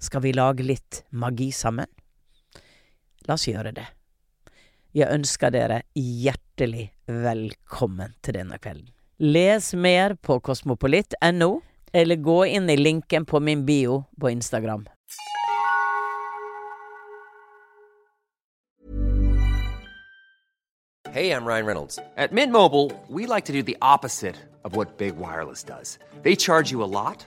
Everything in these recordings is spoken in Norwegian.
Skal vi lage litt magi sammen? La oss gjøre det. Jeg ønsker dere hjertelig velkommen til denne kvelden. Les mer på kosmopolitt.no, eller gå inn i linken på min bio på Instagram. Hey, I'm Ryan Reynolds. At Mint Mobile, we like to do the opposite of what Big Wireless does. They charge you a lot,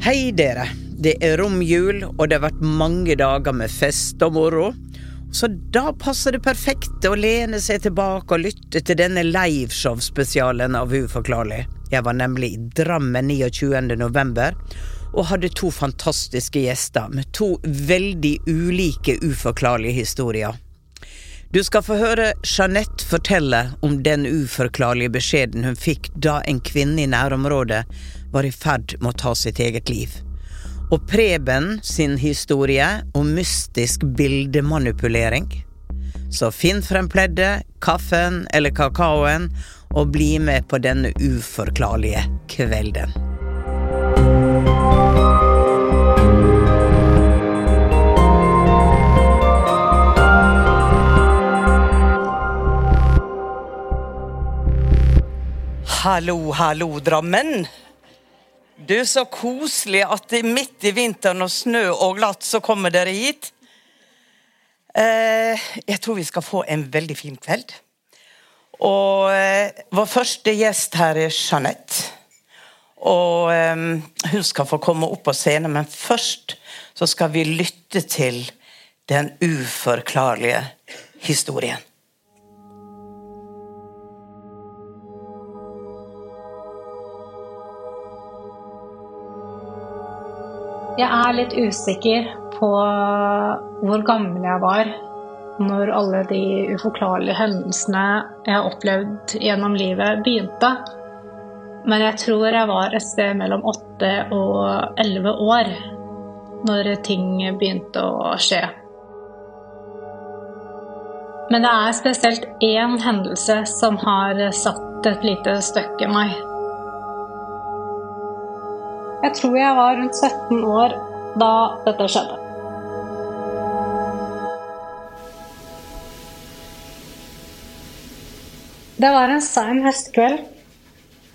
Hei dere. Det er romjul, og det har vært mange dager med fest og moro. Så da passer det perfekt å lene seg tilbake og lytte til denne liveshow-spesialen av Uforklarlig. Jeg var nemlig i Drammen 29. november og hadde to fantastiske gjester med to veldig ulike uforklarlige historier. Du skal få høre Jeanette fortelle om den uforklarlige beskjeden hun fikk da en kvinne i nærområdet var i ferd med å ta sitt eget liv. Og Preben sin historie om mystisk bildemanipulering. Så finn frem pleddet, kaffen eller kakaoen, og bli med på denne uforklarlige kvelden. Hallo, hallo, Drammen. Du, så koselig at midt i vinteren og snø og glatt, så kommer dere hit. Eh, jeg tror vi skal få en veldig fin kveld. Og eh, vår første gjest her er Jeanette. Og eh, hun skal få komme opp på scenen, men først så skal vi lytte til den uforklarlige historien. Jeg er litt usikker på hvor gammel jeg var når alle de uforklarlige hendelsene jeg har opplevd gjennom livet, begynte. Men jeg tror jeg var et sted mellom åtte og elleve år når ting begynte å skje. Men det er spesielt én hendelse som har satt et lite støkk i meg. Jeg tror jeg var rundt 17 år da dette skjedde. Det var en sein høstkveld.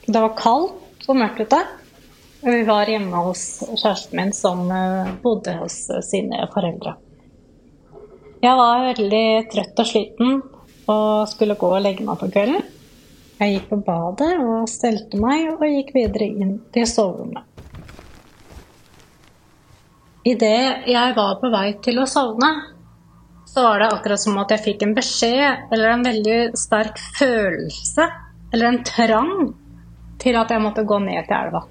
Det var kaldt og mørkt ute. Vi var hjemme hos kjæresten min som eh, bodde hos sine foreldre. Jeg var veldig trøtt og sliten og skulle gå og legge meg på kvelden. Jeg gikk på badet og stelte meg og gikk videre inn til soverommet. Idet jeg var på vei til å sovne, så var det akkurat som at jeg fikk en beskjed eller en veldig sterk følelse eller en trang til at jeg måtte gå ned til elva.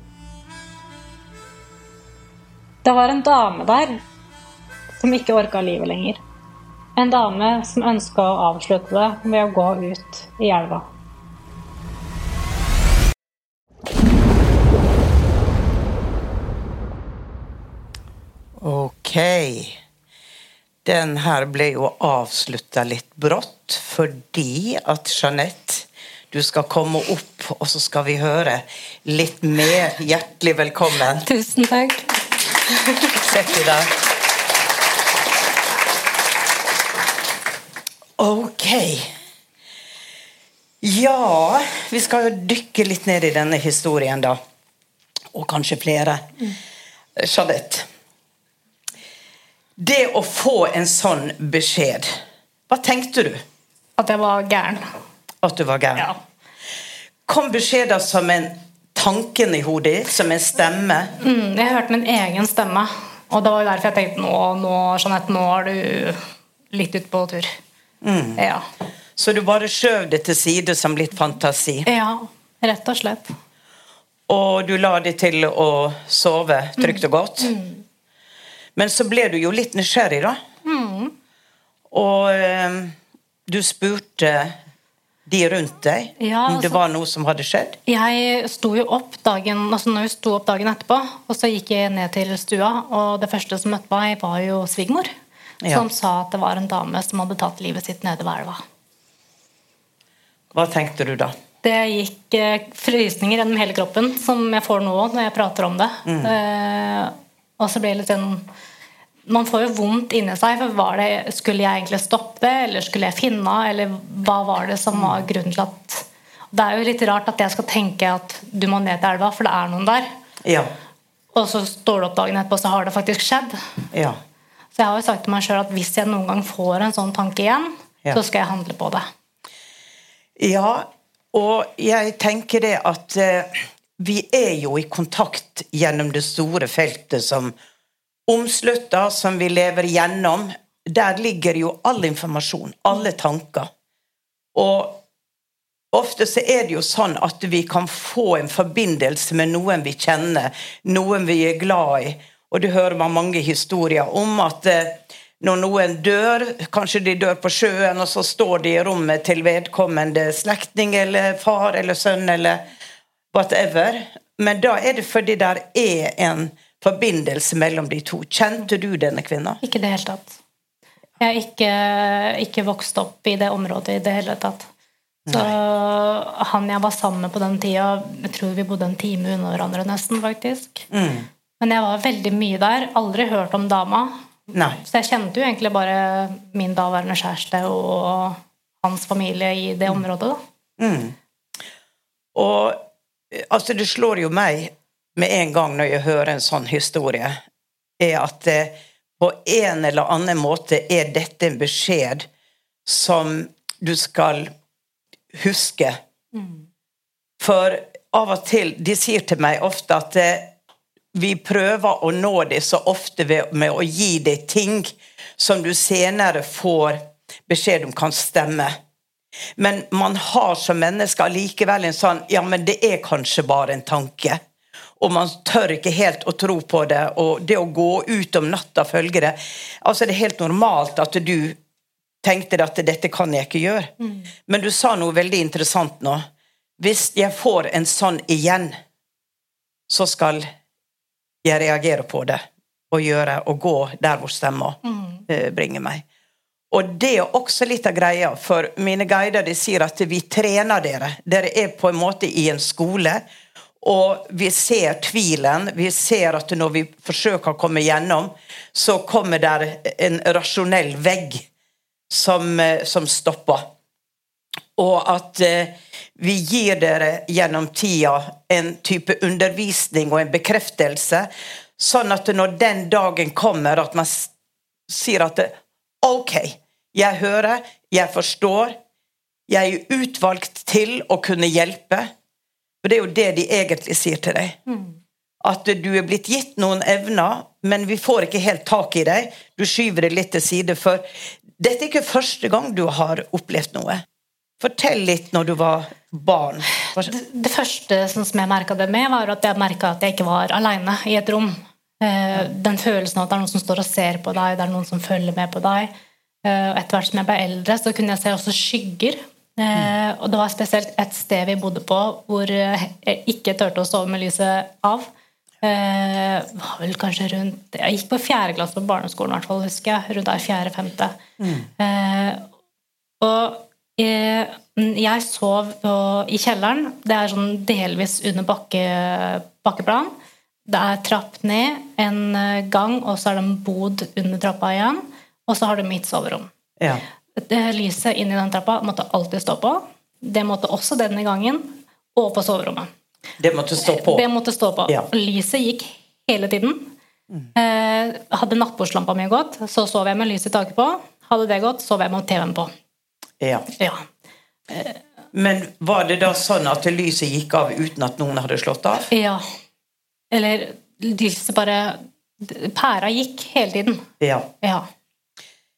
Det var en dame der som ikke orka livet lenger. En dame som ønska å avslutte det ved å gå ut i elva. Den her ble jo avslutta litt brått fordi at Jeanette, du skal komme opp, og så skal vi høre litt mer. Hjertelig velkommen. Tusen takk. Sett i dag. Ok. Ja, vi skal jo dykke litt ned i denne historien, da. Og kanskje flere. Jeanette. Det å få en sånn beskjed, hva tenkte du? At jeg var gæren. At du var gæren? Ja. Kom beskjeden som en tanken i hodet ditt, som en stemme? Mm, jeg hørte min egen stemme. Og det var jo derfor jeg tenkte nå, nå, Jeanette, nå er du litt ute på tur. Ja. Så du bare skjøv det til side som litt fantasi? ja, rett og slett. Og du la deg til å sove trygt og godt? Men så ble du jo litt nysgjerrig, da. Og um, du spurte de rundt deg Ja, om det altså- var noe som hadde skjedd? Jeg sto jo opp dagen altså når jeg sto opp dagen etterpå, og så gikk jeg ned til stua, og det første som møtte meg, var jo svigermor. Ja. Som sa at det var en dame som hadde tatt livet sitt nede ved elva. Hva tenkte du da? Det gikk eh, frysninger gjennom hele kroppen, som jeg får nå når jeg prater om det. Eh, og så blir det litt sånn Man får jo vondt inni seg, for det, skulle jeg egentlig stoppe eller skulle jeg finne eller hva var det som var grunnen til at Det er jo litt rart at jeg skal tenke at du må ned til elva, for det er noen der. Ja. Og så står du opp dagen etterpå, så har det faktisk skjedd. Ja. Så jeg har jo sagt til meg sjøl at hvis jeg noen gang får en sånn tanke igjen, Ja. så skal jeg handle på det. Ja, og jeg tenker det at eh, vi er jo i kontakt gjennom det store feltet som omslutter, som vi lever gjennom. Der ligger jo all informasjon, alle tanker. Og ofte så er det jo sånn at vi kan få en forbindelse med noen vi kjenner, noen vi er glad i. Og du hører man mange historier om at eh, når noen dør, kanskje de dør på sjøen, og så står de i rommet til vedkommende slektning eller far eller sønn eller whatever. Men da er det fordi der er en forbindelse mellom de to. Kjente du denne kvinna? Ikke i det hele tatt. Jeg har ikke, ikke vokst opp i det området i det hele tatt. Så han jeg var sammen med på den tida, jeg tror vi bodde en time unna hverandre nesten, faktisk. Men jeg var veldig mye der. Aldri hørt om dama. Nei. Så jeg kjente jo egentlig bare min daværende kjæreste og hans familie i det området, da. Og eh, altså, det slår jo meg med en gang når jeg hører en sånn historie, er at eh, på en eller annen måte er dette en beskjed som du skal huske. For av og til De sier til meg ofte at eh, vi prøver å nå dem så ofte ved, med å gi dem ting som du senere får beskjed om kan stemme. Men man har som menneske allikevel en sånn Ja, men det er kanskje bare en tanke. Og man tør ikke helt å tro på det. Og det å gå ut om natta følger det. Altså, det er helt normalt at du tenkte at dette kan jeg ikke gjøre. Men du sa noe veldig interessant nå. Hvis jeg får en sånn igjen, så skal jeg reagere på det og gjøre og gå der hvor stemma mm. bringer meg. Og det er også litt av greia, for mine guider de sier at vi trener dere. Dere er på en måte i en skole, og vi ser tvilen. Vi ser at når vi forsøker å komme gjennom, så kommer der en rasjonell vegg som, eh, som stopper. Og at eh, vi gir dere gjennom tida en type undervisning og en bekreftelse, sånn at når den dagen kommer, at man sier at det, ok, jeg hører, jeg forstår, jeg er utvalgt til å kunne hjelpe. For det er jo det de egentlig sier til deg. At du er blitt gitt noen evner, men vi får ikke helt tak i deg. Du skyver det litt til side, for dette er ikke første gang du har opplevd noe. Fortell litt når du var barn. Det, Det første som som jeg merka det med, var at jeg merka at jeg ikke var aleine i et rom. Eh, Den følelsen av at det er noen som står og ser på deg, det er noen som følger med på deg. Eh, og Etter hvert som jeg ble eldre, så kunne jeg se også skygger. Mm. Og det var spesielt et sted vi bodde på hvor eh, jeg ikke turte å sove med lyset av. Eh, var vel kanskje rundt Jeg gikk på fjerde klasse på barneskolen, hvert fall, husker jeg. Rundt der fjerde-femte. Eh, og eh, jeg sov på, i kjelleren. Det er sånn delvis under bakke, bakkeplan. Det er trapp ned, en eh, gang, og så er det en bod under trappa igjen. Og så har du mitt soverom. Ja. Det lyset inn i den trappa måtte alltid stå på. Det måtte også denne gangen, og på soverommet. Det måtte stå på. Det måtte stå på. Ja. Lyset gikk hele tiden. Eh, hadde nattbordslampa mi gått, så sov jeg med lyset i taket på. Hadde det gått, sov jeg med TV-en på. Ja. Ja. Men var det da sånn at lyset gikk av uten at noen hadde slått av? ja. Eller lyset bare Pæra gikk hele tiden. Ja. Ja.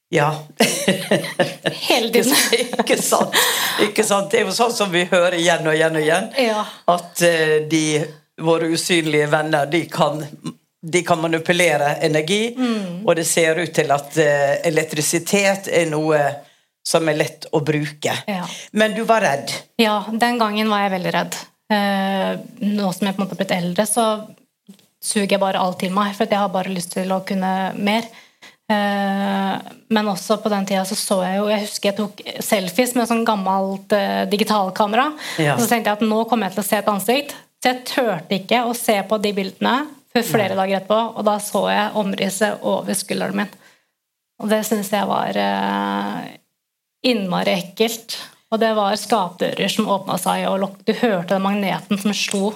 Ja. Hele tiden. ikke sant? Ikke sant? Det er jo sånn som vi hører igjen og igjen og igjen. Ja. At eh, de, våre usynlige venner, de kan, de kan manipulere energi. Mm. Og det ser ut til at eh, elektrisitet er noe som er lett å bruke. Ja. Men du var redd. Ja, den gangen var jeg veldig redd. Eh, nå som jeg på en måte har blitt eldre, så suger jeg bare alt til meg, for jeg har bare lyst til å kunne mer. Eh, men også på den tida så så jeg jo Jeg husker jeg tok selfies med sånn gammelt eh, digitalkamera. Ja. Og så tenkte jeg at nå kommer jeg til å se et ansikt. Så jeg turte ikke å se på de bildene før flere dager etterpå, og da så jeg omrisset over skulderen min. Og det syns jeg var eh, innmari ekkelt. Og det var skapdører som åpna seg, og du hørte den magneten som slo.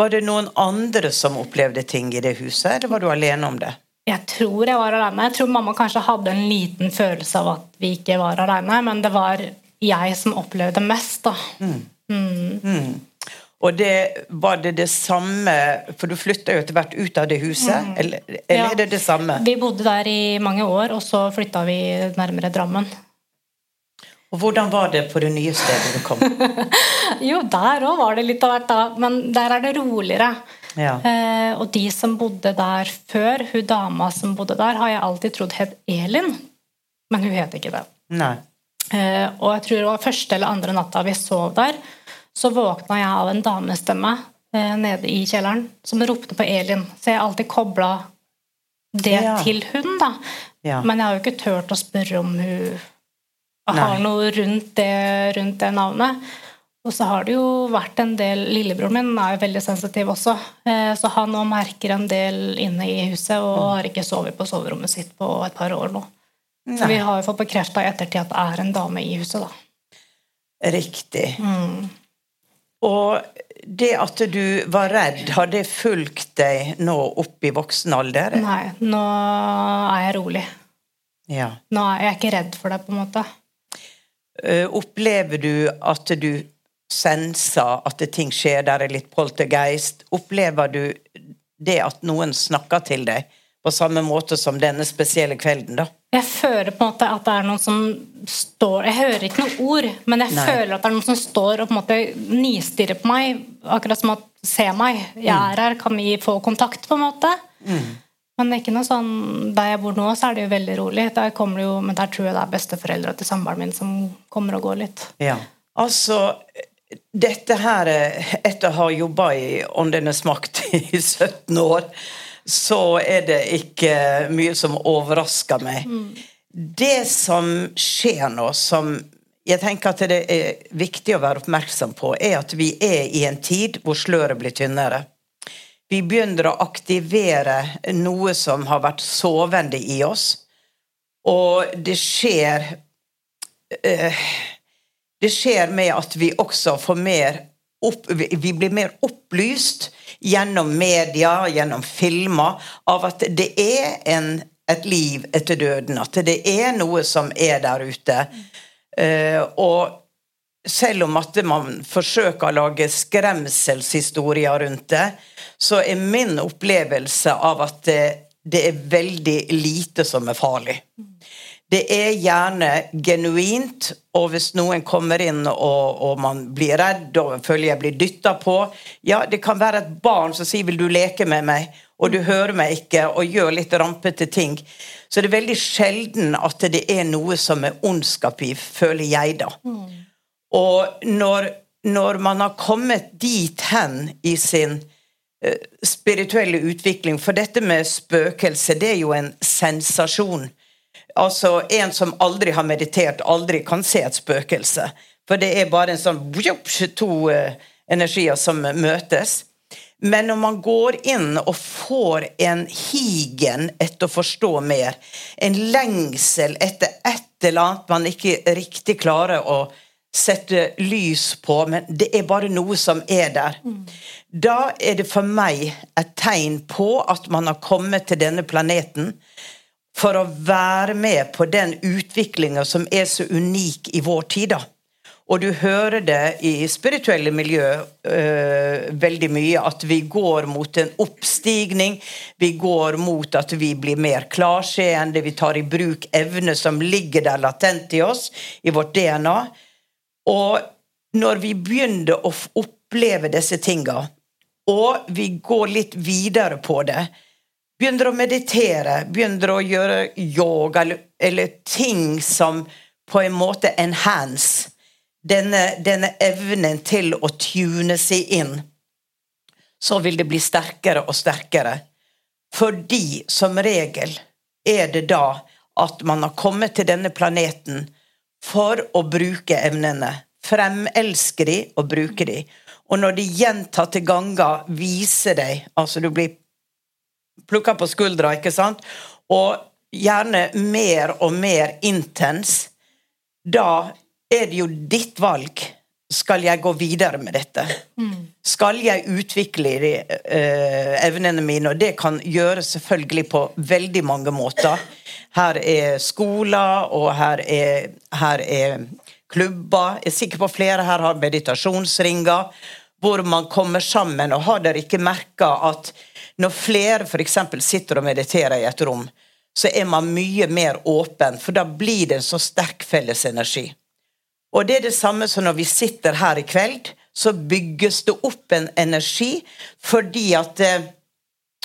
Var det noen andre som opplevde ting i det huset, eller var du alene om det? Jeg tror jeg var alene. Jeg tror mamma kanskje hadde en liten følelse av at vi ikke var alene, men det var jeg som opplevde mest, da. Og det, var det det samme For du flytta jo etter hvert ut av det huset. Eller, eller Mm. Ja. er det det samme? Vi bodde der i mange år, og så flytta vi nærmere Drammen. Og hvordan var det på det nye stedet du kom? Jo, der òg var det litt av hvert, da. Men der er det roligere. Ja. Eh, og de som bodde der før, hun dama som bodde der, har jeg alltid trodd het Elin. Men hun het ikke det. Nei. Eh, og jeg tror det var første eller andre natta vi sov der, så våkna jeg av en damestemme eh, nede i kjelleren som ropte på Elin. Så jeg har alltid kobla det Ja. til hun, da. Ja. Men jeg har jo ikke turt å spørre om hun har Nei. noe rundt det, rundt det navnet. Og så har det jo vært en del Lillebroren min er jo veldig sensitiv også, eh, så han òg merker en del inne i huset og Mm. har ikke sovet på soverommet sitt på et par år nå. Så vi har jo fått bekrefta i ettertid at det er en dame i huset, da. Riktig. Mm. Og det at du var redd, har det fulgt deg nå opp i voksen alder? Nei, nå er jeg rolig. Ja. Nå er jeg ikke redd for det, på en måte. Eh, Opplever du at du senser at ting skjer der er litt poltergeist? Opplever du det at noen snakker til deg på samme måte som denne spesielle kvelden, da? Jeg føler på en måte at det er noen som står Jeg hører ikke noen ord, men jeg Nei. føler at det er noen som står og på en måte nistirrer på meg. Akkurat som at Se meg, jeg er her, kan vi få kontakt, på en måte? Men det er ikke noe sånn Der jeg bor nå, så er det jo veldig rolig. Der kommer det jo, men der tror jeg det er besteforeldra til samboeren min som kommer og går litt. Ja. Altså, dette her eh, Etter å ha jobba i Åndenes makt i 17 år, så er det ikke mye som overrasker meg. Det som skjer nå, som jeg tenker at det er viktig å være oppmerksom på, er at vi er i en tid hvor sløret blir tynnere. Vi begynner å aktivere noe som har vært sovende i oss, og det skjer det skjer med at vi også får mer opp, vi blir mer opplyst gjennom media, gjennom filmer, av at det er en, et liv etter døden. At det er noe som er der ute. Uh, og selv om at man forsøker å lage skremselshistorier rundt det, så er min opplevelse av at det, det er veldig lite som er farlig. Det er gjerne genuint, og hvis noen kommer inn og, og man blir redd og føler jeg blir dytta på Ja, det kan være et barn som sier 'vil du leke med meg', og du hører meg ikke, og gjør litt rampete ting. Så det er veldig sjelden at det er noe som er ondskap i, føler jeg, da. Og når, når man har kommet dit hen i sin eh, spirituelle utvikling. For dette med spøkelse, det er jo en sensasjon. Altså, en som aldri har meditert, aldri kan se et spøkelse. For det er bare en sånn to uh, energier som møtes. Men når man går inn og får en higen etter å forstå mer, en lengsel etter et eller annet man ikke riktig klarer å sette lys på, men det er bare noe som er der. Mm. Da er det for meg et tegn på at man har kommet til denne planeten for å være med på den utviklinga som er så unik i vår tid. da. Og du hører det i spirituelle miljø øh, veldig mye, at vi går mot en oppstigning. Vi går mot at vi blir mer klarseende, vi tar i bruk evner som ligger der latent i oss, i vårt DNA. Og når vi begynner å oppleve disse tinga, og vi går litt videre på det, begynner å meditere, begynner å gjøre yoga eller, eller ting som på en måte enhance denne, denne evnen til å tune seg inn, så vil det bli sterkere og sterkere. Fordi som regel er det da at man har kommet til denne planeten for å bruke evnene. Fremelske de og bruke de. Og når de gjentatte ganger viser deg Altså, du blir plukka på skuldra, ikke sant? Og gjerne mer og mer intens. Da er det jo ditt valg. Skal jeg gå videre med dette? Mm. Skal jeg utvikle de, uh, evnene mine? Og det kan gjøres selvfølgelig på veldig mange måter. Her er skoler, og her er, her er klubber. Jeg er sikker på flere her har meditasjonsringer hvor man kommer sammen. Og har dere ikke merka at når flere f.eks. sitter og mediterer i et rom, så er man mye mer åpen, for da blir det en så sterk felles energi. Og det er det samme som når vi sitter her i kveld, så bygges det opp en energi fordi at eh,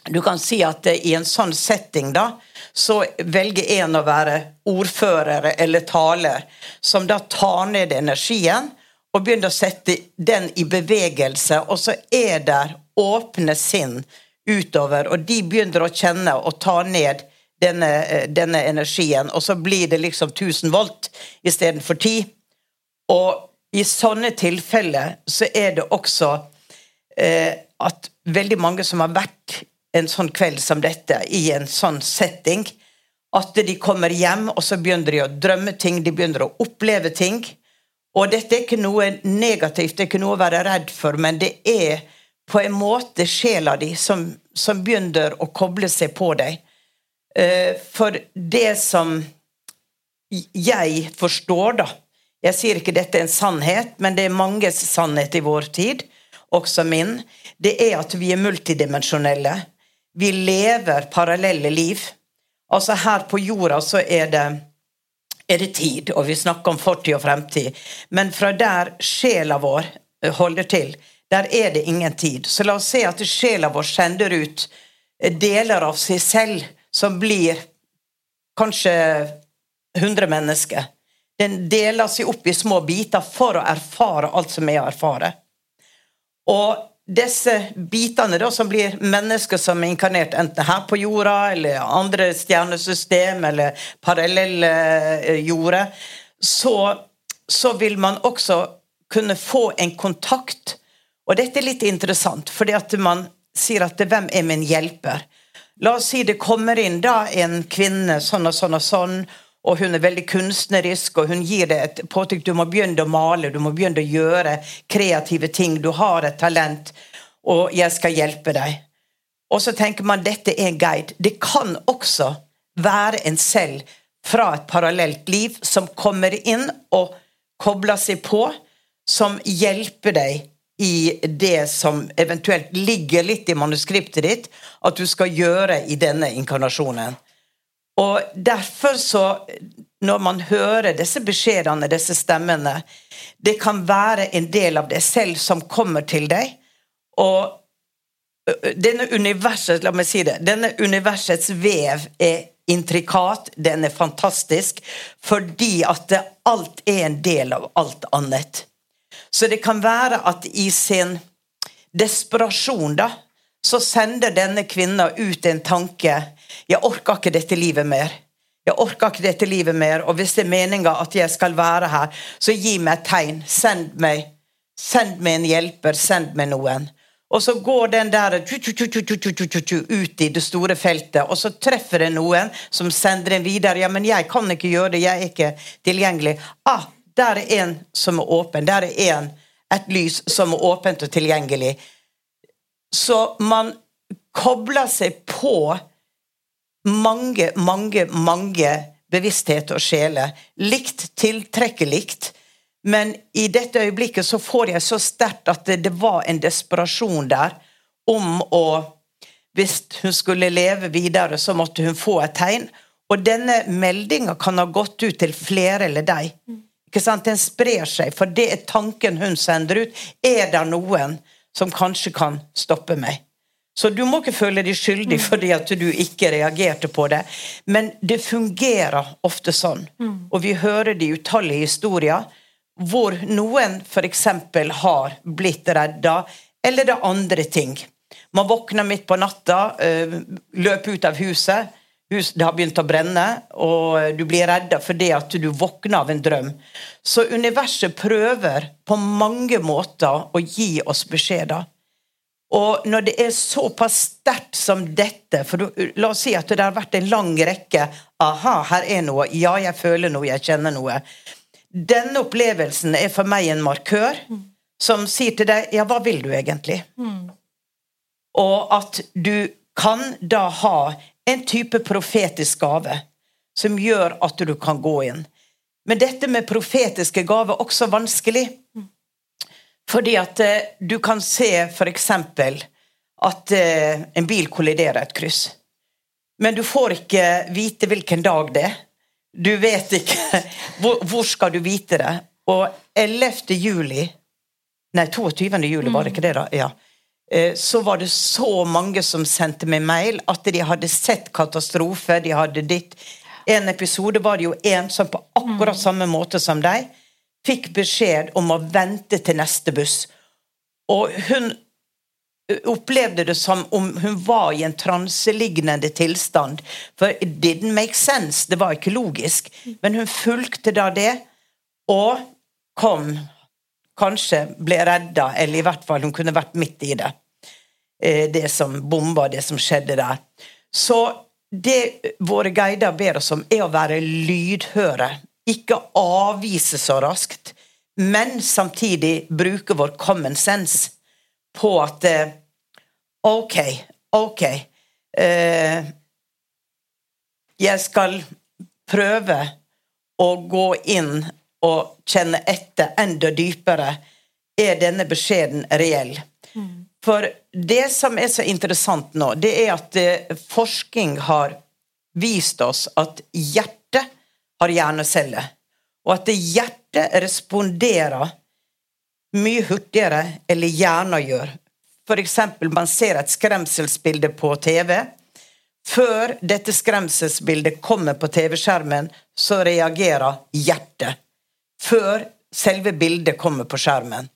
Du kan si at eh, i en sånn setting, da, så velger en å være ordfører eller taler, som da tar ned energien og begynner å sette den i bevegelse, og så er der åpne sinn utover, og de begynner å kjenne og ta ned denne, eh, denne energien, og så blir det liksom 1000 volt istedenfor 10. Og i sånne tilfeller så er det også eh, at veldig mange som har vært en sånn kveld som dette, i en sånn setting, at de kommer hjem, og så begynner de å drømme ting, de begynner å oppleve ting. Og dette er ikke noe negativt, det er ikke noe å være redd for, men det er på en måte sjela di som, som begynner å koble seg på deg. Eh, for det som jeg forstår, da, jeg sier ikke dette er en sannhet, men det er manges sannhet i vår tid, også min. Det er at vi er multidimensjonelle. Vi lever parallelle liv. Altså her på jorda så er det, er det tid, og vi snakker om fortid og fremtid. Men fra der sjela vår eh, holder til, der er det ingen tid. Så la oss se at sjela vår sender ut eh, deler av seg selv som blir kanskje 100 mennesker. Den deler seg opp i små biter for å erfare alt som er å erfare. Og disse bitene da, som blir mennesker som er inkarnert enten her på jorda eller andre stjernesystem eller parallelle eh, jorder, så, så vil man også kunne få en kontakt. Og dette er litt interessant, fordi at man sier at 'hvem er min hjelper'? La oss si det kommer inn da en kvinne sånn og sånn og sånn, og hun er veldig kunstnerisk, og hun gir deg et påtrykk. Du må begynne å male, du må begynne å gjøre kreative ting. Du har et talent, og jeg skal hjelpe deg. Og så tenker man dette er en guide. Det kan også være en selv fra et parallelt liv som kommer inn og kobler seg på, som hjelper deg i det som eventuelt ligger litt i manuskriptet ditt, at du skal gjøre i denne inkarnasjonen. Og derfor så Når man hører disse beskjedene, disse stemmene Det kan være en del av deg selv som kommer til deg. Og denne universet, la meg si det, denne universets vev er intrikat, den er fantastisk, fordi at alt er en del av alt annet. Så det kan være at i sin desperasjon, da, så sender denne kvinna ut en tanke. Jeg orker ikke dette livet mer. Jeg orker ikke dette livet mer, og hvis det er meninga at jeg skal være her, så gi meg et tegn. Send meg. Send meg en hjelper. Send meg noen. Og så går den der ut i det store feltet, og så treffer det noen som sender den videre. 'Ja, men jeg kan ikke gjøre det. Jeg er ikke tilgjengelig.' Ah, der er en som er åpen. Der er en, et lys som er åpent og tilgjengelig. Så man kobler seg på mange, mange, mange bevissthet og sjeler. Likt tiltrekker likt. Men i dette øyeblikket så får jeg så sterkt at det, det, var en desperasjon der om å Hvis hun skulle leve videre, så måtte hun få et tegn. Og denne meldinga kan ha gått ut til flere eller deg. Ikke sant? Den sprer seg, for det er tanken hun sender ut. Er det noen som kanskje kan stoppe meg? Så du må ikke føle deg skyldig fordi at du ikke reagerte på det. Men det fungerer ofte sånn. Og vi hører de utallige historier hvor noen f.eks. har blitt redda, eller det er andre ting. Man våkner midt på natta, eh, løper ut av huset, det har begynt å brenne, og du blir redda fordi at du våkner av en drøm. Så universet prøver på mange måter å gi oss beskjeder. Og når det er såpass sterkt som dette for du, La oss si at det har vært en lang rekke Aha, her er noe. Ja, jeg føler noe, jeg kjenner noe. Denne opplevelsen er for meg en markør som sier til deg Ja, hva vil du egentlig? Mm. Og at du kan da ha en type profetisk gave som gjør at du kan gå inn. Men dette med profetiske gaver er også vanskelig. Fordi at eh, du kan se f.eks. at eh, en bil kolliderer et kryss. Men du får ikke vite hvilken dag det er. Du vet ikke hvor, hvor, skal du vite det? Og 11. juli Nei, 22. juli, var det ikke det, da? Ja. Eh, så var det så mange som sendte meg mail at de hadde sett katastrofe. De hadde ditt En episode var det jo en som på akkurat samme måte som deg fikk beskjed om å vente til neste buss. Og hun opplevde det som om hun var i en transelignende tilstand. For it didn't make sense. Det var ikke logisk. Men hun fulgte da det, og kom Kanskje ble redda, eller i hvert fall hun kunne vært midt i det. Eh, det som bomba, det som skjedde der. Så det våre guider ber oss om, er å være lydhøre. Ikke avvise så raskt, men samtidig bruke vår common sense på at eh, Ok, ok eh, Jeg skal prøve å gå inn og kjenne etter enda dypere. Er denne beskjeden reell? Mm. For det som er så interessant nå, det er at eh, forskning har vist oss at hjertet har hjerneceller. Og at hjertet responderer mye hurtigere eller hjernen gjør. F.eks. man ser et skremselsbilde på TV. Før dette skremselsbildet kommer på TV-skjermen, så reagerer hjertet. Før selve bildet kommer på skjermen.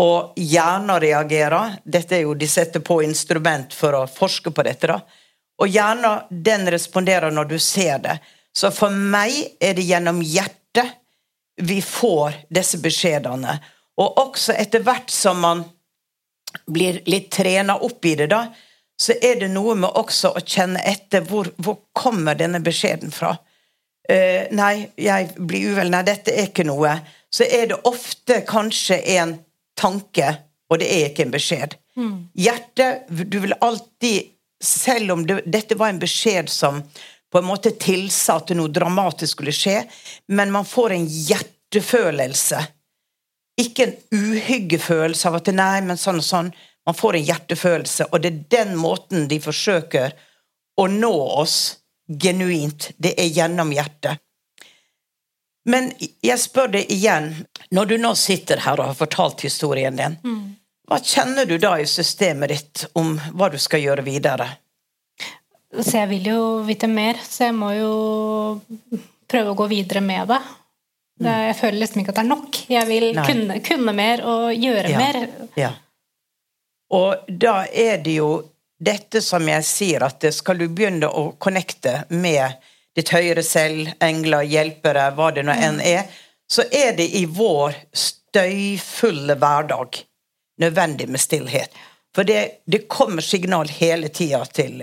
Og hjernen reagerer. Dette er jo, De setter på instrument for å forske på dette. da. Og hjernen den responderer når du ser det. Så for meg er det gjennom hjertet vi får disse beskjedene. Og også etter hvert som man blir litt trena opp i det, da, så er det noe med også å kjenne etter hvor, hvor kommer denne beskjeden fra. Uh, nei, jeg blir uvel. Nei, dette er ikke noe. Så er det ofte kanskje en tanke, og det er ikke en beskjed. Mm. Hjertet Du vil alltid Selv om det, dette var en beskjed som på en måte tilsa at noe dramatisk skulle skje, men man får en hjertefølelse ikke en uhyggefølelse av at nei, men sånn og sånn. Man får en hjertefølelse, og det er den måten de forsøker å nå oss genuint. Det er gjennom hjertet. Men jeg spør deg igjen, når du nå sitter her og har fortalt historien din, mm. hva kjenner du da i systemet ditt om hva du skal gjøre videre? Så jeg vil jo vite mer, så jeg må jo prøve å gå videre med det. Jeg føler liksom ikke at det er nok. Jeg vil kunne, kunne, mer og gjøre ja. mer. Ja. Og da er det jo dette som jeg sier, at skal du begynne å connecte med ditt høyere selv, engler, hjelpere, hva det nå enn er, så er det i vår støyfulle hverdag nødvendig med stillhet. For det, det kommer signal hele tida til,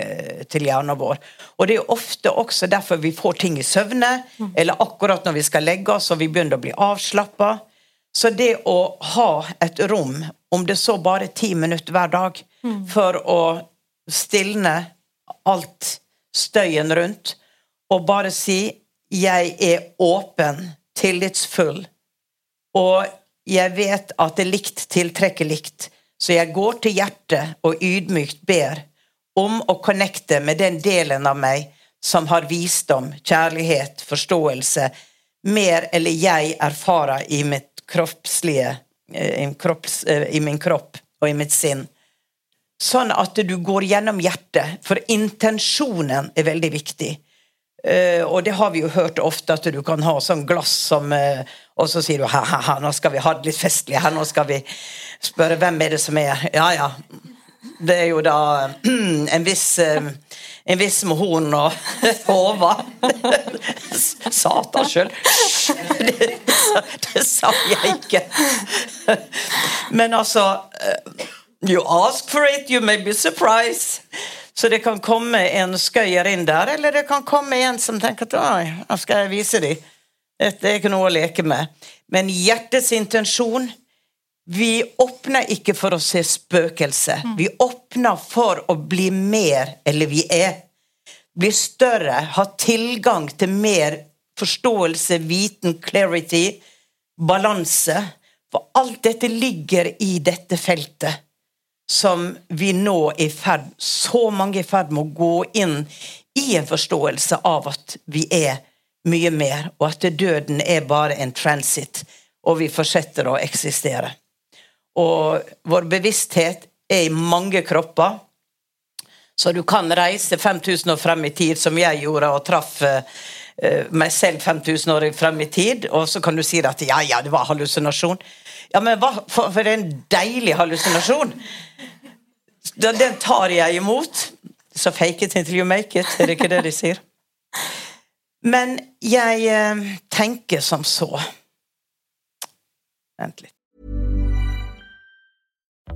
til, hjernen vår. Og det er ofte også derfor vi får ting i søvne, eller akkurat når vi skal legge oss og vi begynner å bli avslappa. Så det å ha et rom, om det så bare ti minutter hver dag, mm. for å stilne alt støyen rundt, og bare si 'jeg er åpen, tillitsfull', og jeg vet at det likt tiltrekker likt, så jeg går til hjertet og ydmykt ber om å connecte med den delen av meg som har visdom, kjærlighet, forståelse, mer eller jeg erfarer i mitt kroppslige eh, i, kropps, eh, i min kropp og i mitt sinn. Sånn at du går gjennom hjertet, for intensjonen er veldig viktig. Uh, og det har vi jo hørt ofte, at du kan ha sånn glass som uh, Og så sier du ha-ha-ha, nå skal vi ha det litt festlig her, nå skal vi spørre hvem er det som er Ja, ja. Det er jo da en viss en viss med horn og Håva. Satan sjøl. Det, det sa jeg ikke. Men altså You ask for it, you may be surprised. Så det kan komme en skøyer inn der, eller det kan komme en som tenker at oi, nå skal jeg vise dem. Dette er ikke noe å leke med. Men hjertets intensjon Vi åpner ikke for å se spøkelse. Mm. Vi åpner for å bli mer, eller vi er. Bli større, ha tilgang til mer forståelse, viten, clarity, balanse. For alt dette ligger i dette feltet som vi nå i ferd Så mange i ferd med å gå inn i en forståelse av at vi er mye mer, og at døden er bare en transit, og vi fortsetter å eksistere. Og vår bevissthet er i mange kropper. Så du kan reise 5000 år frem i tid, som jeg gjorde, og traff uh, meg selv 5000 år frem i tid, og så kan du si at ja, ja, det var hallusinasjon. Ja, men hva, for, for en deilig hallusinasjon! Den tar jeg imot. Så fake it until you make it, er det ikke det de sier? Men jeg eh, tenker som så Vent litt.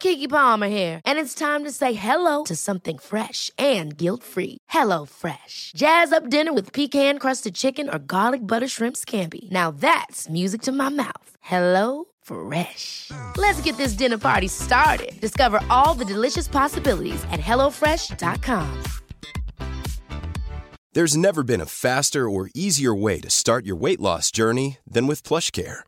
Kiki Palmer here, and it's time to say hello to something fresh and guilt-free. Hello Fresh. Jazz up dinner with pecan-crusted chicken or garlic butter shrimp scampi. Now that's music to my mouth. Hello Fresh. Let's get this dinner party started. Discover all the delicious possibilities at hellofresh.com. There's never been a faster or easier way to start your weight loss journey than with PlushCare.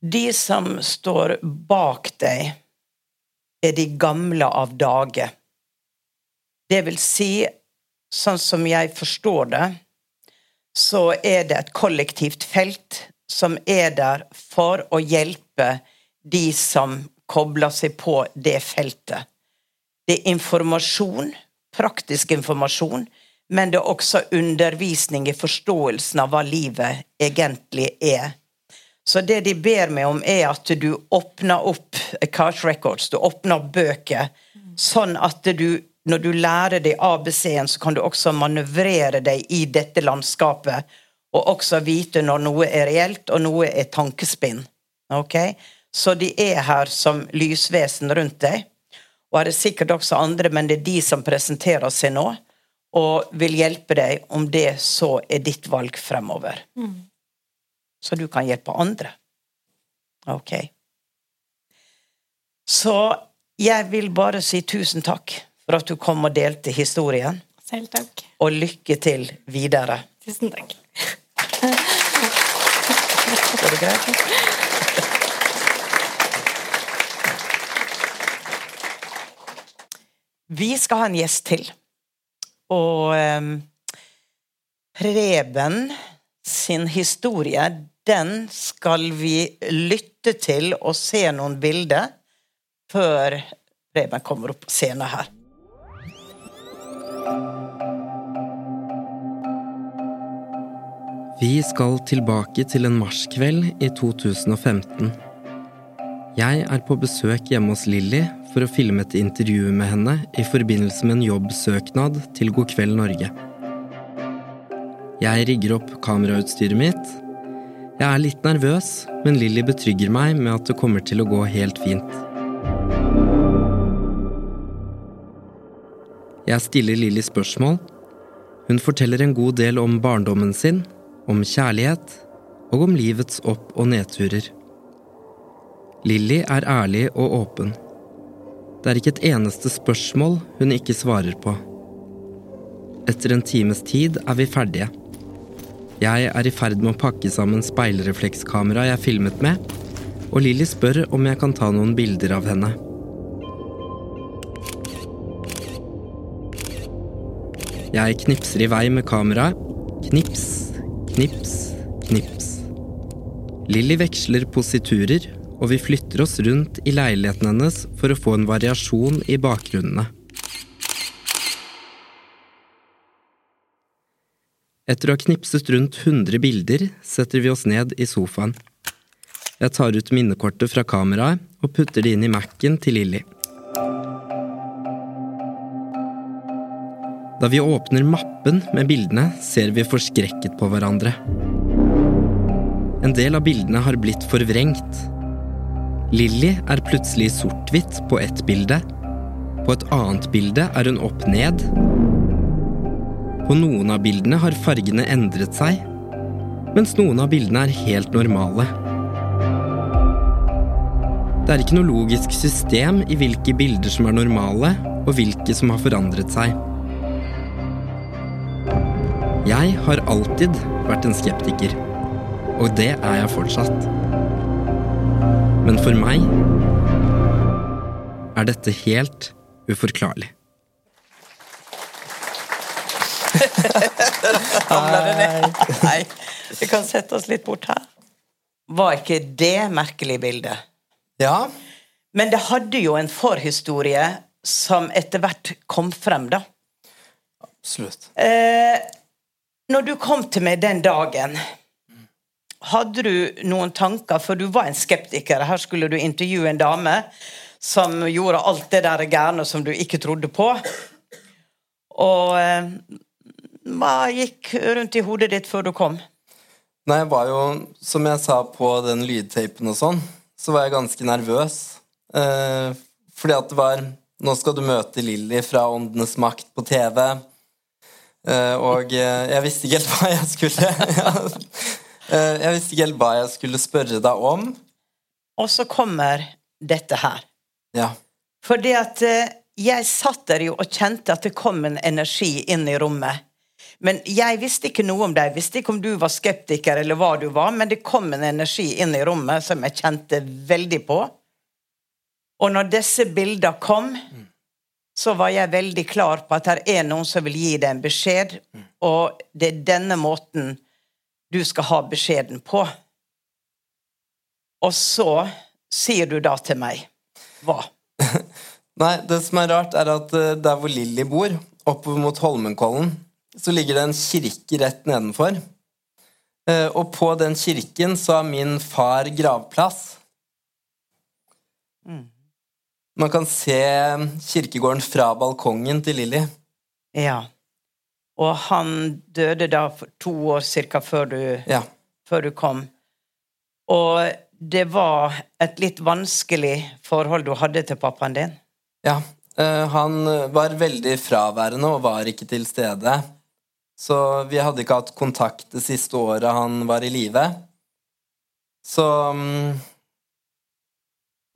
De som står bak deg, er de gamle av dage. Det vil si, sånn som jeg forstår det, så er det et kollektivt felt som er der for å hjelpe de som kobler seg på det feltet. Det er informasjon, praktisk informasjon, men det er også undervisning i forståelsen av hva livet egentlig er. Så det de ber meg om, er at du åpner opp Cash Records, du åpner bøker, sånn at du, når du lærer deg ABC-en, så kan du også manøvrere deg i dette landskapet, og også vite når noe er reelt, og noe er tankespinn. Okay? Så de er her som lysvesen rundt deg. Og er det sikkert også andre, men det er de som presenterer seg nå. og vil hjelpe deg om det så er ditt valg fremover. Så du kan hjelpe andre. Ok. Så jeg vil bare si tusen takk for at du kom og delte historien. Selv takk. Og lykke til videre. Tusen takk. Går det greit? Vi skal ha en gjest til. Og um, Preben sin historie, den skal vi lytte til og se noen bilder før Preben kommer opp på scenen her. Vi skal tilbake til en marskveld i 2015. Jeg er på besøk hjemme hos Lilly for å filme et intervju med henne i forbindelse med en jobbsøknad til God kveld Norge. Jeg rigger opp kamerautstyret mitt. Jeg er litt nervøs, men Lilly betrygger meg med at det kommer til å gå helt fint. Jeg stiller Lilly spørsmål. Hun forteller en god del om barndommen sin, om kjærlighet og om livets opp- og nedturer. Lilly er ærlig og åpen. Det er ikke et eneste spørsmål hun ikke svarer på. Etter en times tid er vi ferdige. Jeg er i ferd med å pakke sammen speilreflekskameraet jeg filmet med, og Lilly spør om jeg kan ta noen bilder av henne. Jeg knipser i vei med kameraet. Knips, knips, knips. Lilly veksler positurer, og vi flytter oss rundt i leiligheten hennes for å få en variasjon i bakgrunnene. Etter å ha knipset rundt 100 bilder, setter vi oss ned i sofaen. Jeg tar ut minnekortet fra kameraet og putter det inn i Mac-en til Lilly. Da vi åpner mappen med bildene, ser vi forskrekket på hverandre. En del av bildene har blitt forvrengt. Lilly er plutselig sort-hvitt på ett bilde. På et annet bilde er hun opp ned. På noen av bildene har fargene endret seg, mens noen av bildene er helt normale. Det er ikke noe logisk system i hvilke bilder som er normale, og hvilke som har forandret seg. Jeg har alltid vært en skeptiker, og det er jeg fortsatt. Men for meg er dette helt uforklarlig. Nei. Vi kan sette oss litt bort her. Var ikke det merkelig bilde? Ja, Men det hadde jo en forhistorie som etter hvert kom frem, da. absolutt. Eh, når du kom til meg den dagen, hadde du noen tanker? For du var en skeptiker. Her skulle du intervjue en dame som gjorde alt det der gærne som du ikke trodde på. Og eh, hva gikk rundt i hodet ditt før du kom? Nei, jeg var jo, som jeg sa på den lydtapen og sånn, så var jeg ganske nervøs. Eh, fordi at det var Nå skal du møte Lilly fra Åndenes makt på TV. Eh, og eh, jeg visste ikke helt hva jeg skulle eh, Jeg visste ikke helt hva jeg skulle spørre deg om. Og så kommer dette her. Ja. Fordi at eh, jeg satt der jo og kjente at det kom en energi inn i rommet. Men jeg visste ikke noe om deg. Visste ikke om du var skeptiker eller hva du var, men det kom en energi inn i rommet som jeg kjente veldig på. Og når disse bildene kom, så var jeg veldig klar på at her er noen som vil gi deg en beskjed, og det er denne måten du skal ha beskjeden på. Og så sier du da til meg hva? Nei, det som er rart, er at eh, der hvor Lilly bor, oppover mot Holmenkollen, så ligger det en kirke rett nedenfor. Eh, Og på den kirken så har min far gravplass. Man kan se kirkegården fra balkongen til Lilly. Ja. Og han døde da to år cirka før du, Ja. før du kom. Og det var et litt vanskelig forhold du hadde til pappaen din. ja. Eh, han var veldig fraværende og var ikke til stede. Så vi hadde ikke hatt kontakt det siste året han var i live. Så mm,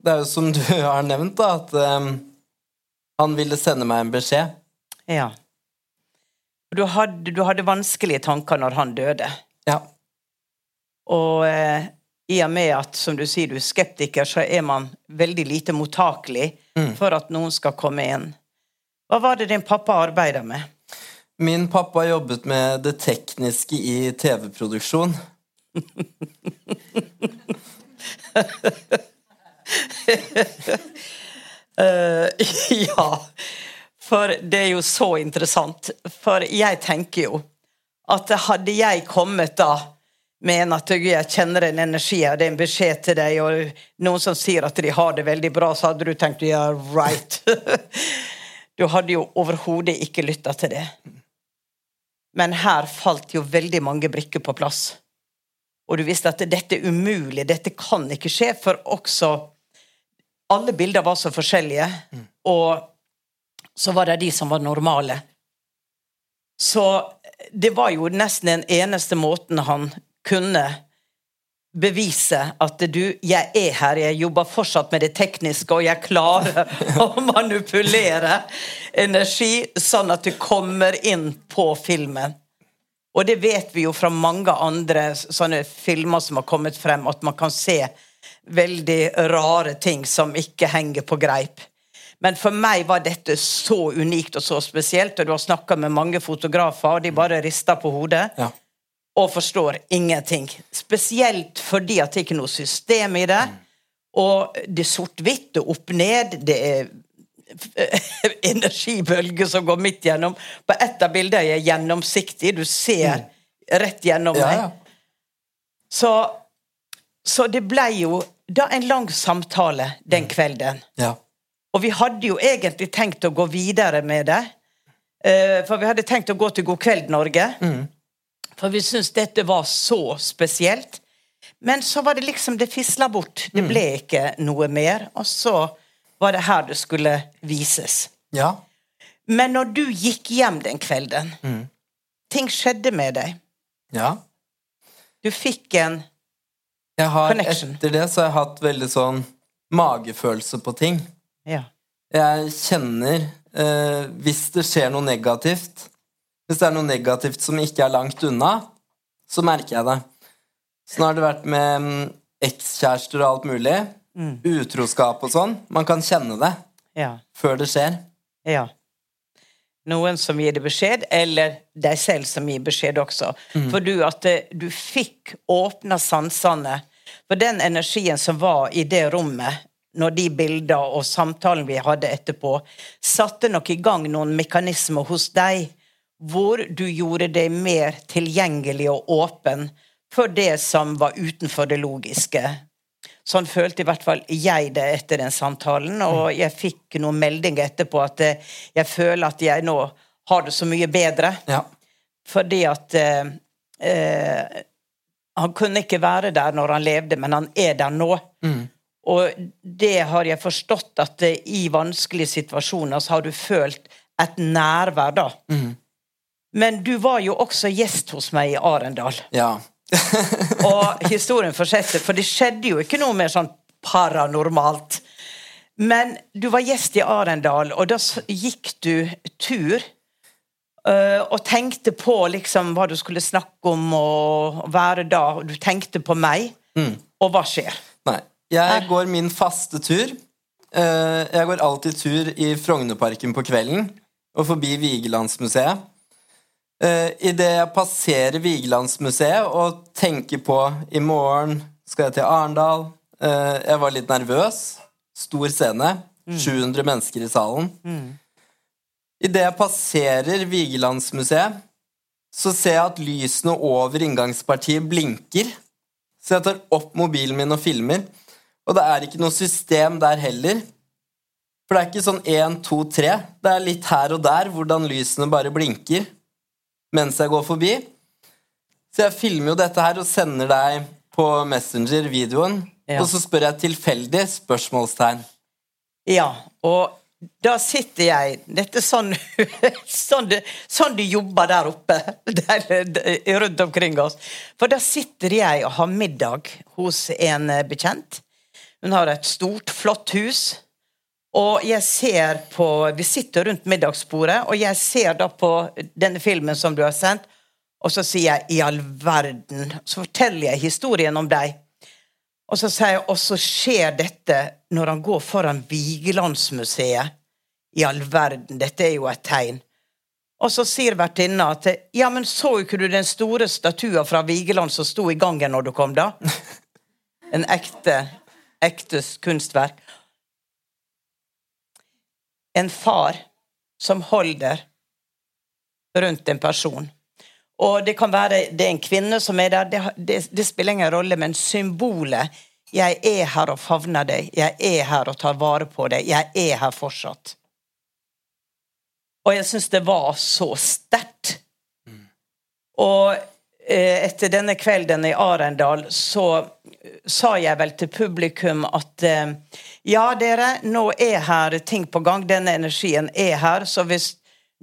Det er jo som du har nevnt, da, at um, han ville sende meg en beskjed. Ja. Du hadde, du hadde vanskelige tanker når han døde. Ja. Og eh, i og med at, som du sier, du er skeptiker, så er man veldig lite mottakelig Mm. for at noen skal komme inn. Hva var det din pappa arbeida med? Min pappa jobbet med det tekniske i TV-produksjon. uh, ja, for det er jo så interessant. For jeg tenker jo at hadde jeg kommet da med en at jeg kjenner en energi, og det er en beskjed til deg, og noen som sier at de har det veldig bra, så hadde du tenkt ja, right. du hadde jo overhodet ikke lytta til det. Men her falt jo veldig mange brikker på plass. Og du visste at dette er umulig, dette kan ikke skje, for også alle bilder var så forskjellige, og så var det de som var normale. Så det var jo nesten den eneste måten han kunne bevise at du, jeg er her, jeg jobber fortsatt med det tekniske, og jeg klarer å manipulere energi sånn at du kommer inn på filmen. Og det vet vi jo fra mange andre sånne filmer som har kommet frem, at man kan se veldig rare ting som ikke henger på greip. Men for meg var dette så unikt og så spesielt, og du har snakka med mange fotografer, og de bare rister på hodet Ja. Og forstår ingenting. Spesielt fordi at det ikke er noe system i det. Og det er sort-hvitt, er opp-ned, det er energibølger som går midt gjennom. På ett av bildene er gjennomsiktig, du ser rett gjennom Ja, meg. Så, så det ble jo da en lang samtale den kvelden. ja. Og vi hadde jo egentlig tenkt å gå videre med det. Eh, For vi hadde tenkt å gå til God kveld, Norge. For vi syntes dette var så spesielt. Men så var det liksom Det fisla bort. Det ble ikke noe mer. Og så var det her det skulle vises. ja. Men når du gikk hjem den kvelden Ting skjedde med deg. ja. Du fikk en Jeg har, Connection. etter det så har jeg hatt veldig sånn magefølelse på ting. Ja. Jeg kjenner eh, hvis det skjer noe negativt Hvis det er noe negativt som ikke er langt unna, så merker jeg det. Sånn har det vært med mm, ekskjærester og alt mulig. Utroskap og sånn. Man kan kjenne det Ja. før det skjer. Ja. Noen som gir deg beskjed, eller deg selv som gir beskjed også. For du at eh, du fikk åpna sansene. For den energien som var i det rommet, når de bilder og samtalen vi hadde etterpå, satte nok i gang noen mekanismer hos deg hvor du gjorde deg mer tilgjengelig og åpen for det som var utenfor det logiske. Sånn følte i hvert fall jeg det etter den samtalen, og jeg fikk noen meldinger etterpå at eh, jeg føler at jeg nå har det så mye bedre. Ja. Fordi at eh, eh, Han kunne ikke være der når han levde, men han er der nå. Og det har jeg forstått at eh, i vanskelige situasjoner så har du følt et nærvær, da. Men du var jo også gjest hos meg i Arendal. ja. Og historien fortsetter, for det skjedde jo ikke noe mer sånn paranormalt. Men du var gjest i Arendal, og da gikk du tur. Uh, og tenkte på liksom hva du skulle snakke om og være da. Du tenkte på meg. Og hva skjer? Nei. Jeg går min faste tur. Uh, Jeg går alltid tur i Frognerparken på kvelden og forbi Vigelandsmuseet. Uh, Idet jeg passerer Vigelandsmuseet og tenker på i morgen skal jeg til Arendal Uh, Jeg var litt nervøs. Stor scene. 700 mennesker i salen. Idet jeg passerer Vigelandsmuseet, så ser jeg at lysene over inngangspartiet blinker. Så jeg tar opp mobilen min og filmer. Og det er ikke noe system der heller. For det er ikke sånn 1, 2, 3. Det er litt her og der hvordan lysene bare blinker mens jeg går forbi. Så jeg filmer jo dette her og sender deg på Messenger videoen. Ja. Og så spør jeg tilfeldig spørsmålstegn. Ja, og da sitter jeg Dette er sånn, sånn, de, sånn de jobber der oppe der, der, rundt omkring oss. For da sitter jeg og har middag hos en bekjent. Hun har et stort, flott hus. Og jeg ser på Vi sitter rundt middagsbordet, og jeg ser da på denne filmen som du har sendt, og så sier jeg 'i all verden'. Så forteller jeg historien om deg. Og så sier jeg, og så skjer dette når han går foran Vigelandsmuseet. I all verden, dette er jo et tegn. Og så sier vertinna at ja, men så ikke du den store statua fra Vigeland som sto i gangen når du kom, da? En ekte, ekte kunstverk. En far som holder rundt en person. Og det kan være det er en kvinne som er der, det, det, det spiller ingen rolle, men symbolet 'Jeg er her og favner deg. Jeg er her og tar vare på deg. Jeg er her fortsatt'. Og jeg syns det var så sterkt. Mm. Og eh, etter denne kvelden i Arendal så sa jeg vel til publikum at eh, ja, dere, nå er her ting på gang. Denne energien er her. Så hvis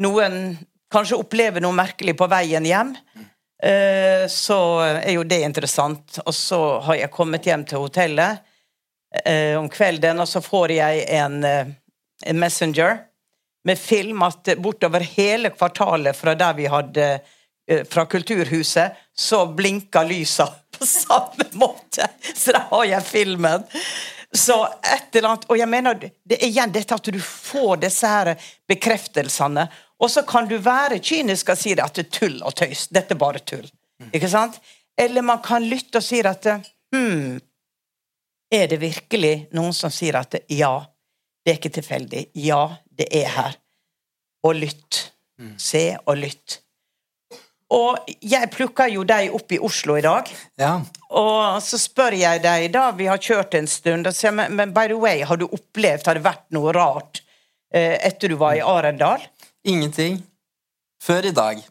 noen kanskje opplever noe merkelig på veien hjem, eh, så er jo det interessant. Og så har jeg kommet hjem til hotellet eh, om kvelden, og så får jeg en, en messenger med film at bortover hele kvartalet fra der vi hadde fra Kulturhuset, så blinka lysa på samme måte. Så da har jeg filmen. Så et eller annet, Og jeg mener, det er igjen dette at du får disse her bekreftelsene. Og så kan du være kynisk og si at det er tull og tøys. Dette er bare tull. Ikke sant? Eller man kan lytte og si at hm, Er det virkelig noen som sier at ja, det er ikke tilfeldig. Ja, det er her. Og lytt. Se og lytt. Og jeg plukker jo deg opp i Oslo i dag. Ja. Og så spør jeg deg, da vi har kjørt en stund, og sier, men, men by the way, har du opplevd, har det vært noe rart eh, etter du var i Arendal? Ingenting. Før i dag.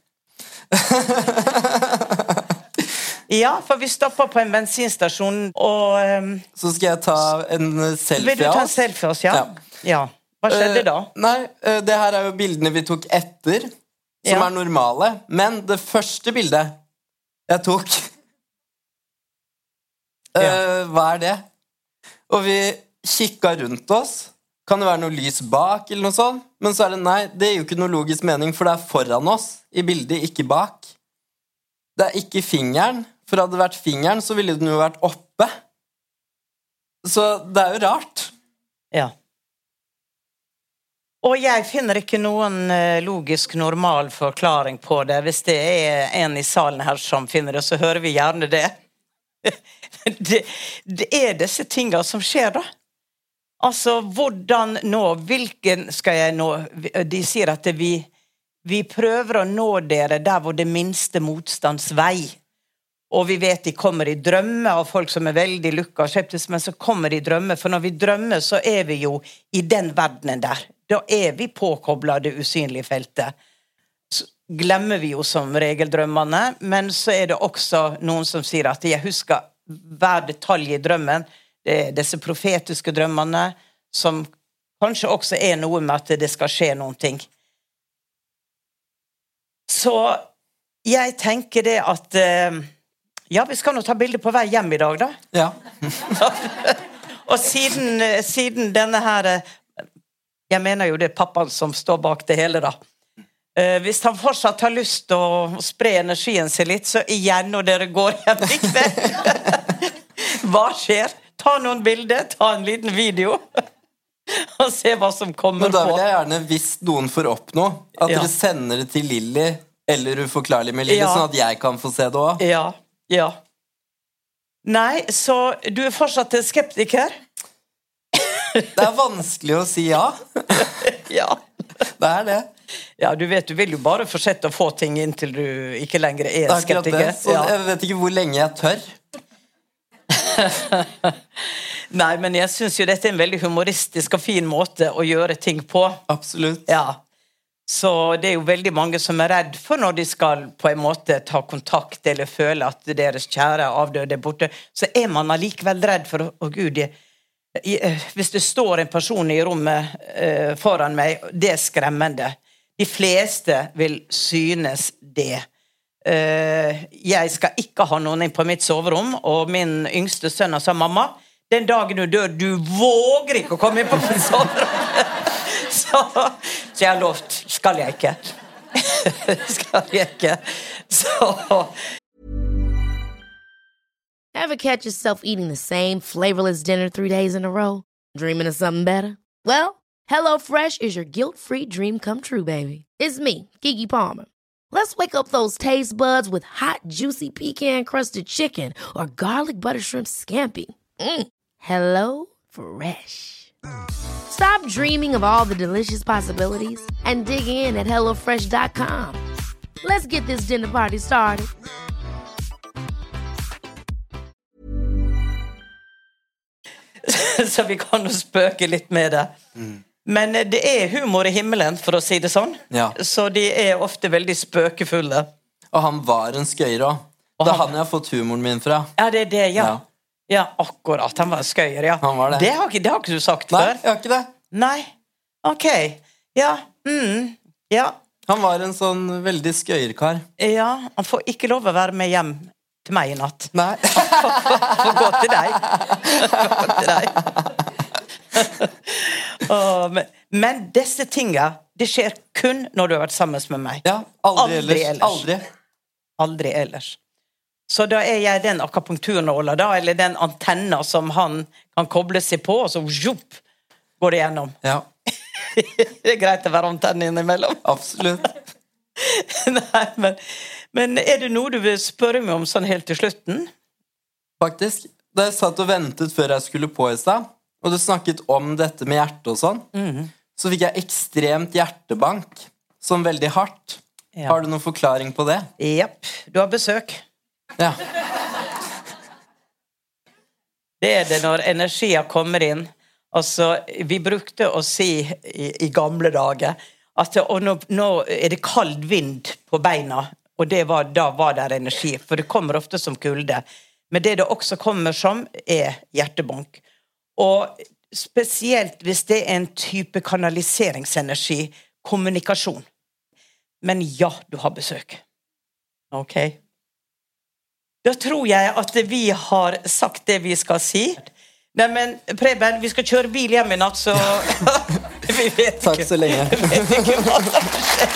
ja, for vi stoppa på en bensinstasjon, og um, Så skal jeg ta en selfie av oss. Vil du ta en selfie av oss, ja? ja. ja. Hva skjedde da? Uh, nei, uh, det her er jo bildene vi tok etter, som ja. er normale. Men det første bildet jeg tok uh, Hva er det? Og vi kikka rundt oss. Kan det være noe lys bak, eller noe sånt? Men så er det nei, det gir jo ikke noe logisk mening, for det er foran oss i bildet, ikke bak. Det er ikke fingeren, for hadde det vært fingeren, så ville den jo vært oppe. Så det er jo rart. Ja. Og jeg finner ikke noen eh, logisk normal forklaring på det. Hvis det er en i salen her som finner det, så hører vi gjerne det. det, det er disse tinga som skjer, da. Altså, hvordan nå? Hvilken skal jeg nå De sier at vi, vi prøver å nå dere der hvor det minste motstands vei. Og vi vet de kommer i drømmer av folk som er veldig lukka og skeptiske, men så kommer de i drømmer. For når vi drømmer, så er vi jo i den verdenen der. Da er vi påkobla det usynlige feltet. Så glemmer vi jo som regel drømmene, men så er det også noen som sier at jeg husker hver detalj i drømmen disse profetiske drømmene, som kanskje også er noe med at det skal skje noen ting. Så jeg tenker det at eh, Ja, vi skal nå ta bilde på vei hjem i dag, da. Ja. og siden, siden, denne her eh, Jeg mener jo det er pappaen som står bak det hele, da. Eh, hvis han fortsatt har lyst til å spre energien sin litt, så igjen når dere går hjem i kveld Hva skjer? Ta noen bilder, ta en liten video. og se hva som kommer på. Men da vil jeg gjerne, hvis noen får opp noe, at ja. dere sender det til Lilly eller Uforklarlig med Lilly, ja. sånn at jeg kan få se det òg. Ja. Ja. Nei, så du er fortsatt en skeptiker? det er vanskelig å si ja. ja. Det er det. Ja, du vet, du vil jo bare fortsette å få ting inntil du ikke lenger er skeptiker. Så jeg vet ikke hvor lenge jeg tør. Nei, men jeg syns jo dette er en veldig humoristisk og fin måte å gjøre ting på. Absolutt. Ja. Så det er jo veldig mange som er redd for når de skal på en måte ta kontakt eller føle at deres kjære avdøde er borte, så er man allikevel redd for Å, oh, gud, jeg, eh, Hvis det står en person i rommet eh, foran meg, det er skremmende. De fleste vil synes det. Eh, jeg skal ikke ha noen inn på mitt soverom, og min yngste sønn har sagt mamma, den dagen du dør, du våger ikke å komme inn på mitt soverom. så, jeg har. Skal jeg ikke. skal jeg ikke. Så Ever catch yourself eating the same flavorless dinner three days in a row? Dreaming of something better? Well, HelloFresh is your guilt free dream come true, baby. It's me, Kiki Palmer. Let's wake up those taste buds with hot, juicy pecan crusted chicken or garlic butter shrimp scampi. Mm. Hello Fresh. Stop dreaming of all the delicious possibilities and dig in at HelloFresh.com. Let's get this dinner party started. så vi kan jo spøke litt med det. Men eh, det er humor i himmelen, for å si det sånn. Ja. Så de er ofte veldig spøkefulle. Og han var en skøyer òg. Det er han- han jeg har fått humoren min fra. Ja, det er det, ja. Ja. Ja, akkurat. Han var en skøyer, ja. Var det. Det har, ikke, det har ikke du sagt Nei, før. jeg har ikke det. Nei. Ok. Ja. Mm. Ja. Han var en sånn veldig skøyerkar. Ja. Han får ikke lov å være med hjem til meg i natt. Nei. Får gå til deg. Gå til deg. Åh, men, men disse tinga, det skjer kun når du har vært sammen med meg. Ja, aldri, Aldri ellers. ellers. Aldri. Aldri ellers. Så da er jeg den akapunkturnåla, da, eller den antenna som han kan koble seg på, og så zjup, går det gjennom. Ja, det er greit å være antenne innimellom. absolutt. Nei, men, men er det noe du vil spørre meg om sånn helt til slutten? Faktisk. Da jeg satt og ventet før jeg skulle på i stad, og du snakket om dette med hjerte og sånn, mm. så fikk jeg ekstremt hjertebank. Sånn veldig hardt. Ja. Har du noen forklaring på det? Jepp. Du har besøk. Ja. Det er det når energien kommer inn. Altså, vi brukte å si i, i gamle dager at nå, nå er det kald vind på beina, og var, da var det energi. For det kommer ofte som kulde. Men det det også kommer som, er hjertebank. Og spesielt hvis det er en type kanaliseringsenergi, kommunikasjon. Men ja, du har besøk. Ok. Da tror jeg at vi har sagt det vi skal si. Neimen, Preben, vi skal kjøre bil hjem i natt, så Vi vet ikke. Takk så lenge. vet ikke hva som skjer.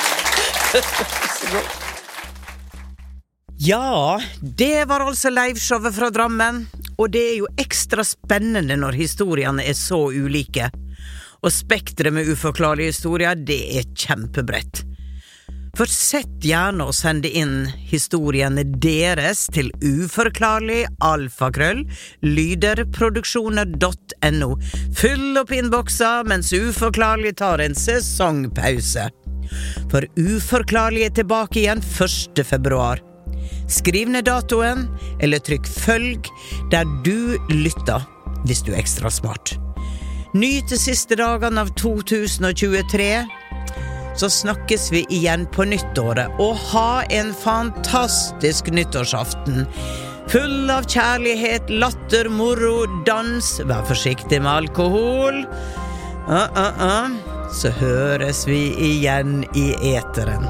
Ja, det var altså liveshowet fra Drammen. Og det er jo ekstra spennende når historiene er så ulike. Og spekteret med uforklarlige historier, det er kjempebredt. Fortsett gjerne å sende inn historiene deres til uforklarlig alfakrøll lyderproduksjoner.no. Fyll opp innboksa mens Uforklarlig tar en sesongpause. For Uforklarlig er tilbake igjen 1. februar. Skriv ned datoen, eller trykk følg der du lytter, hvis du er ekstra smart. Nyt de siste dagene av 2023 så snakkes vi igjen på nyttåret, og ha en fantastisk nyttårsaften. Full av kjærlighet, latter, moro, dans. Vær forsiktig med alkohol. Uh, uh, uh. Så høres vi igjen i eteren.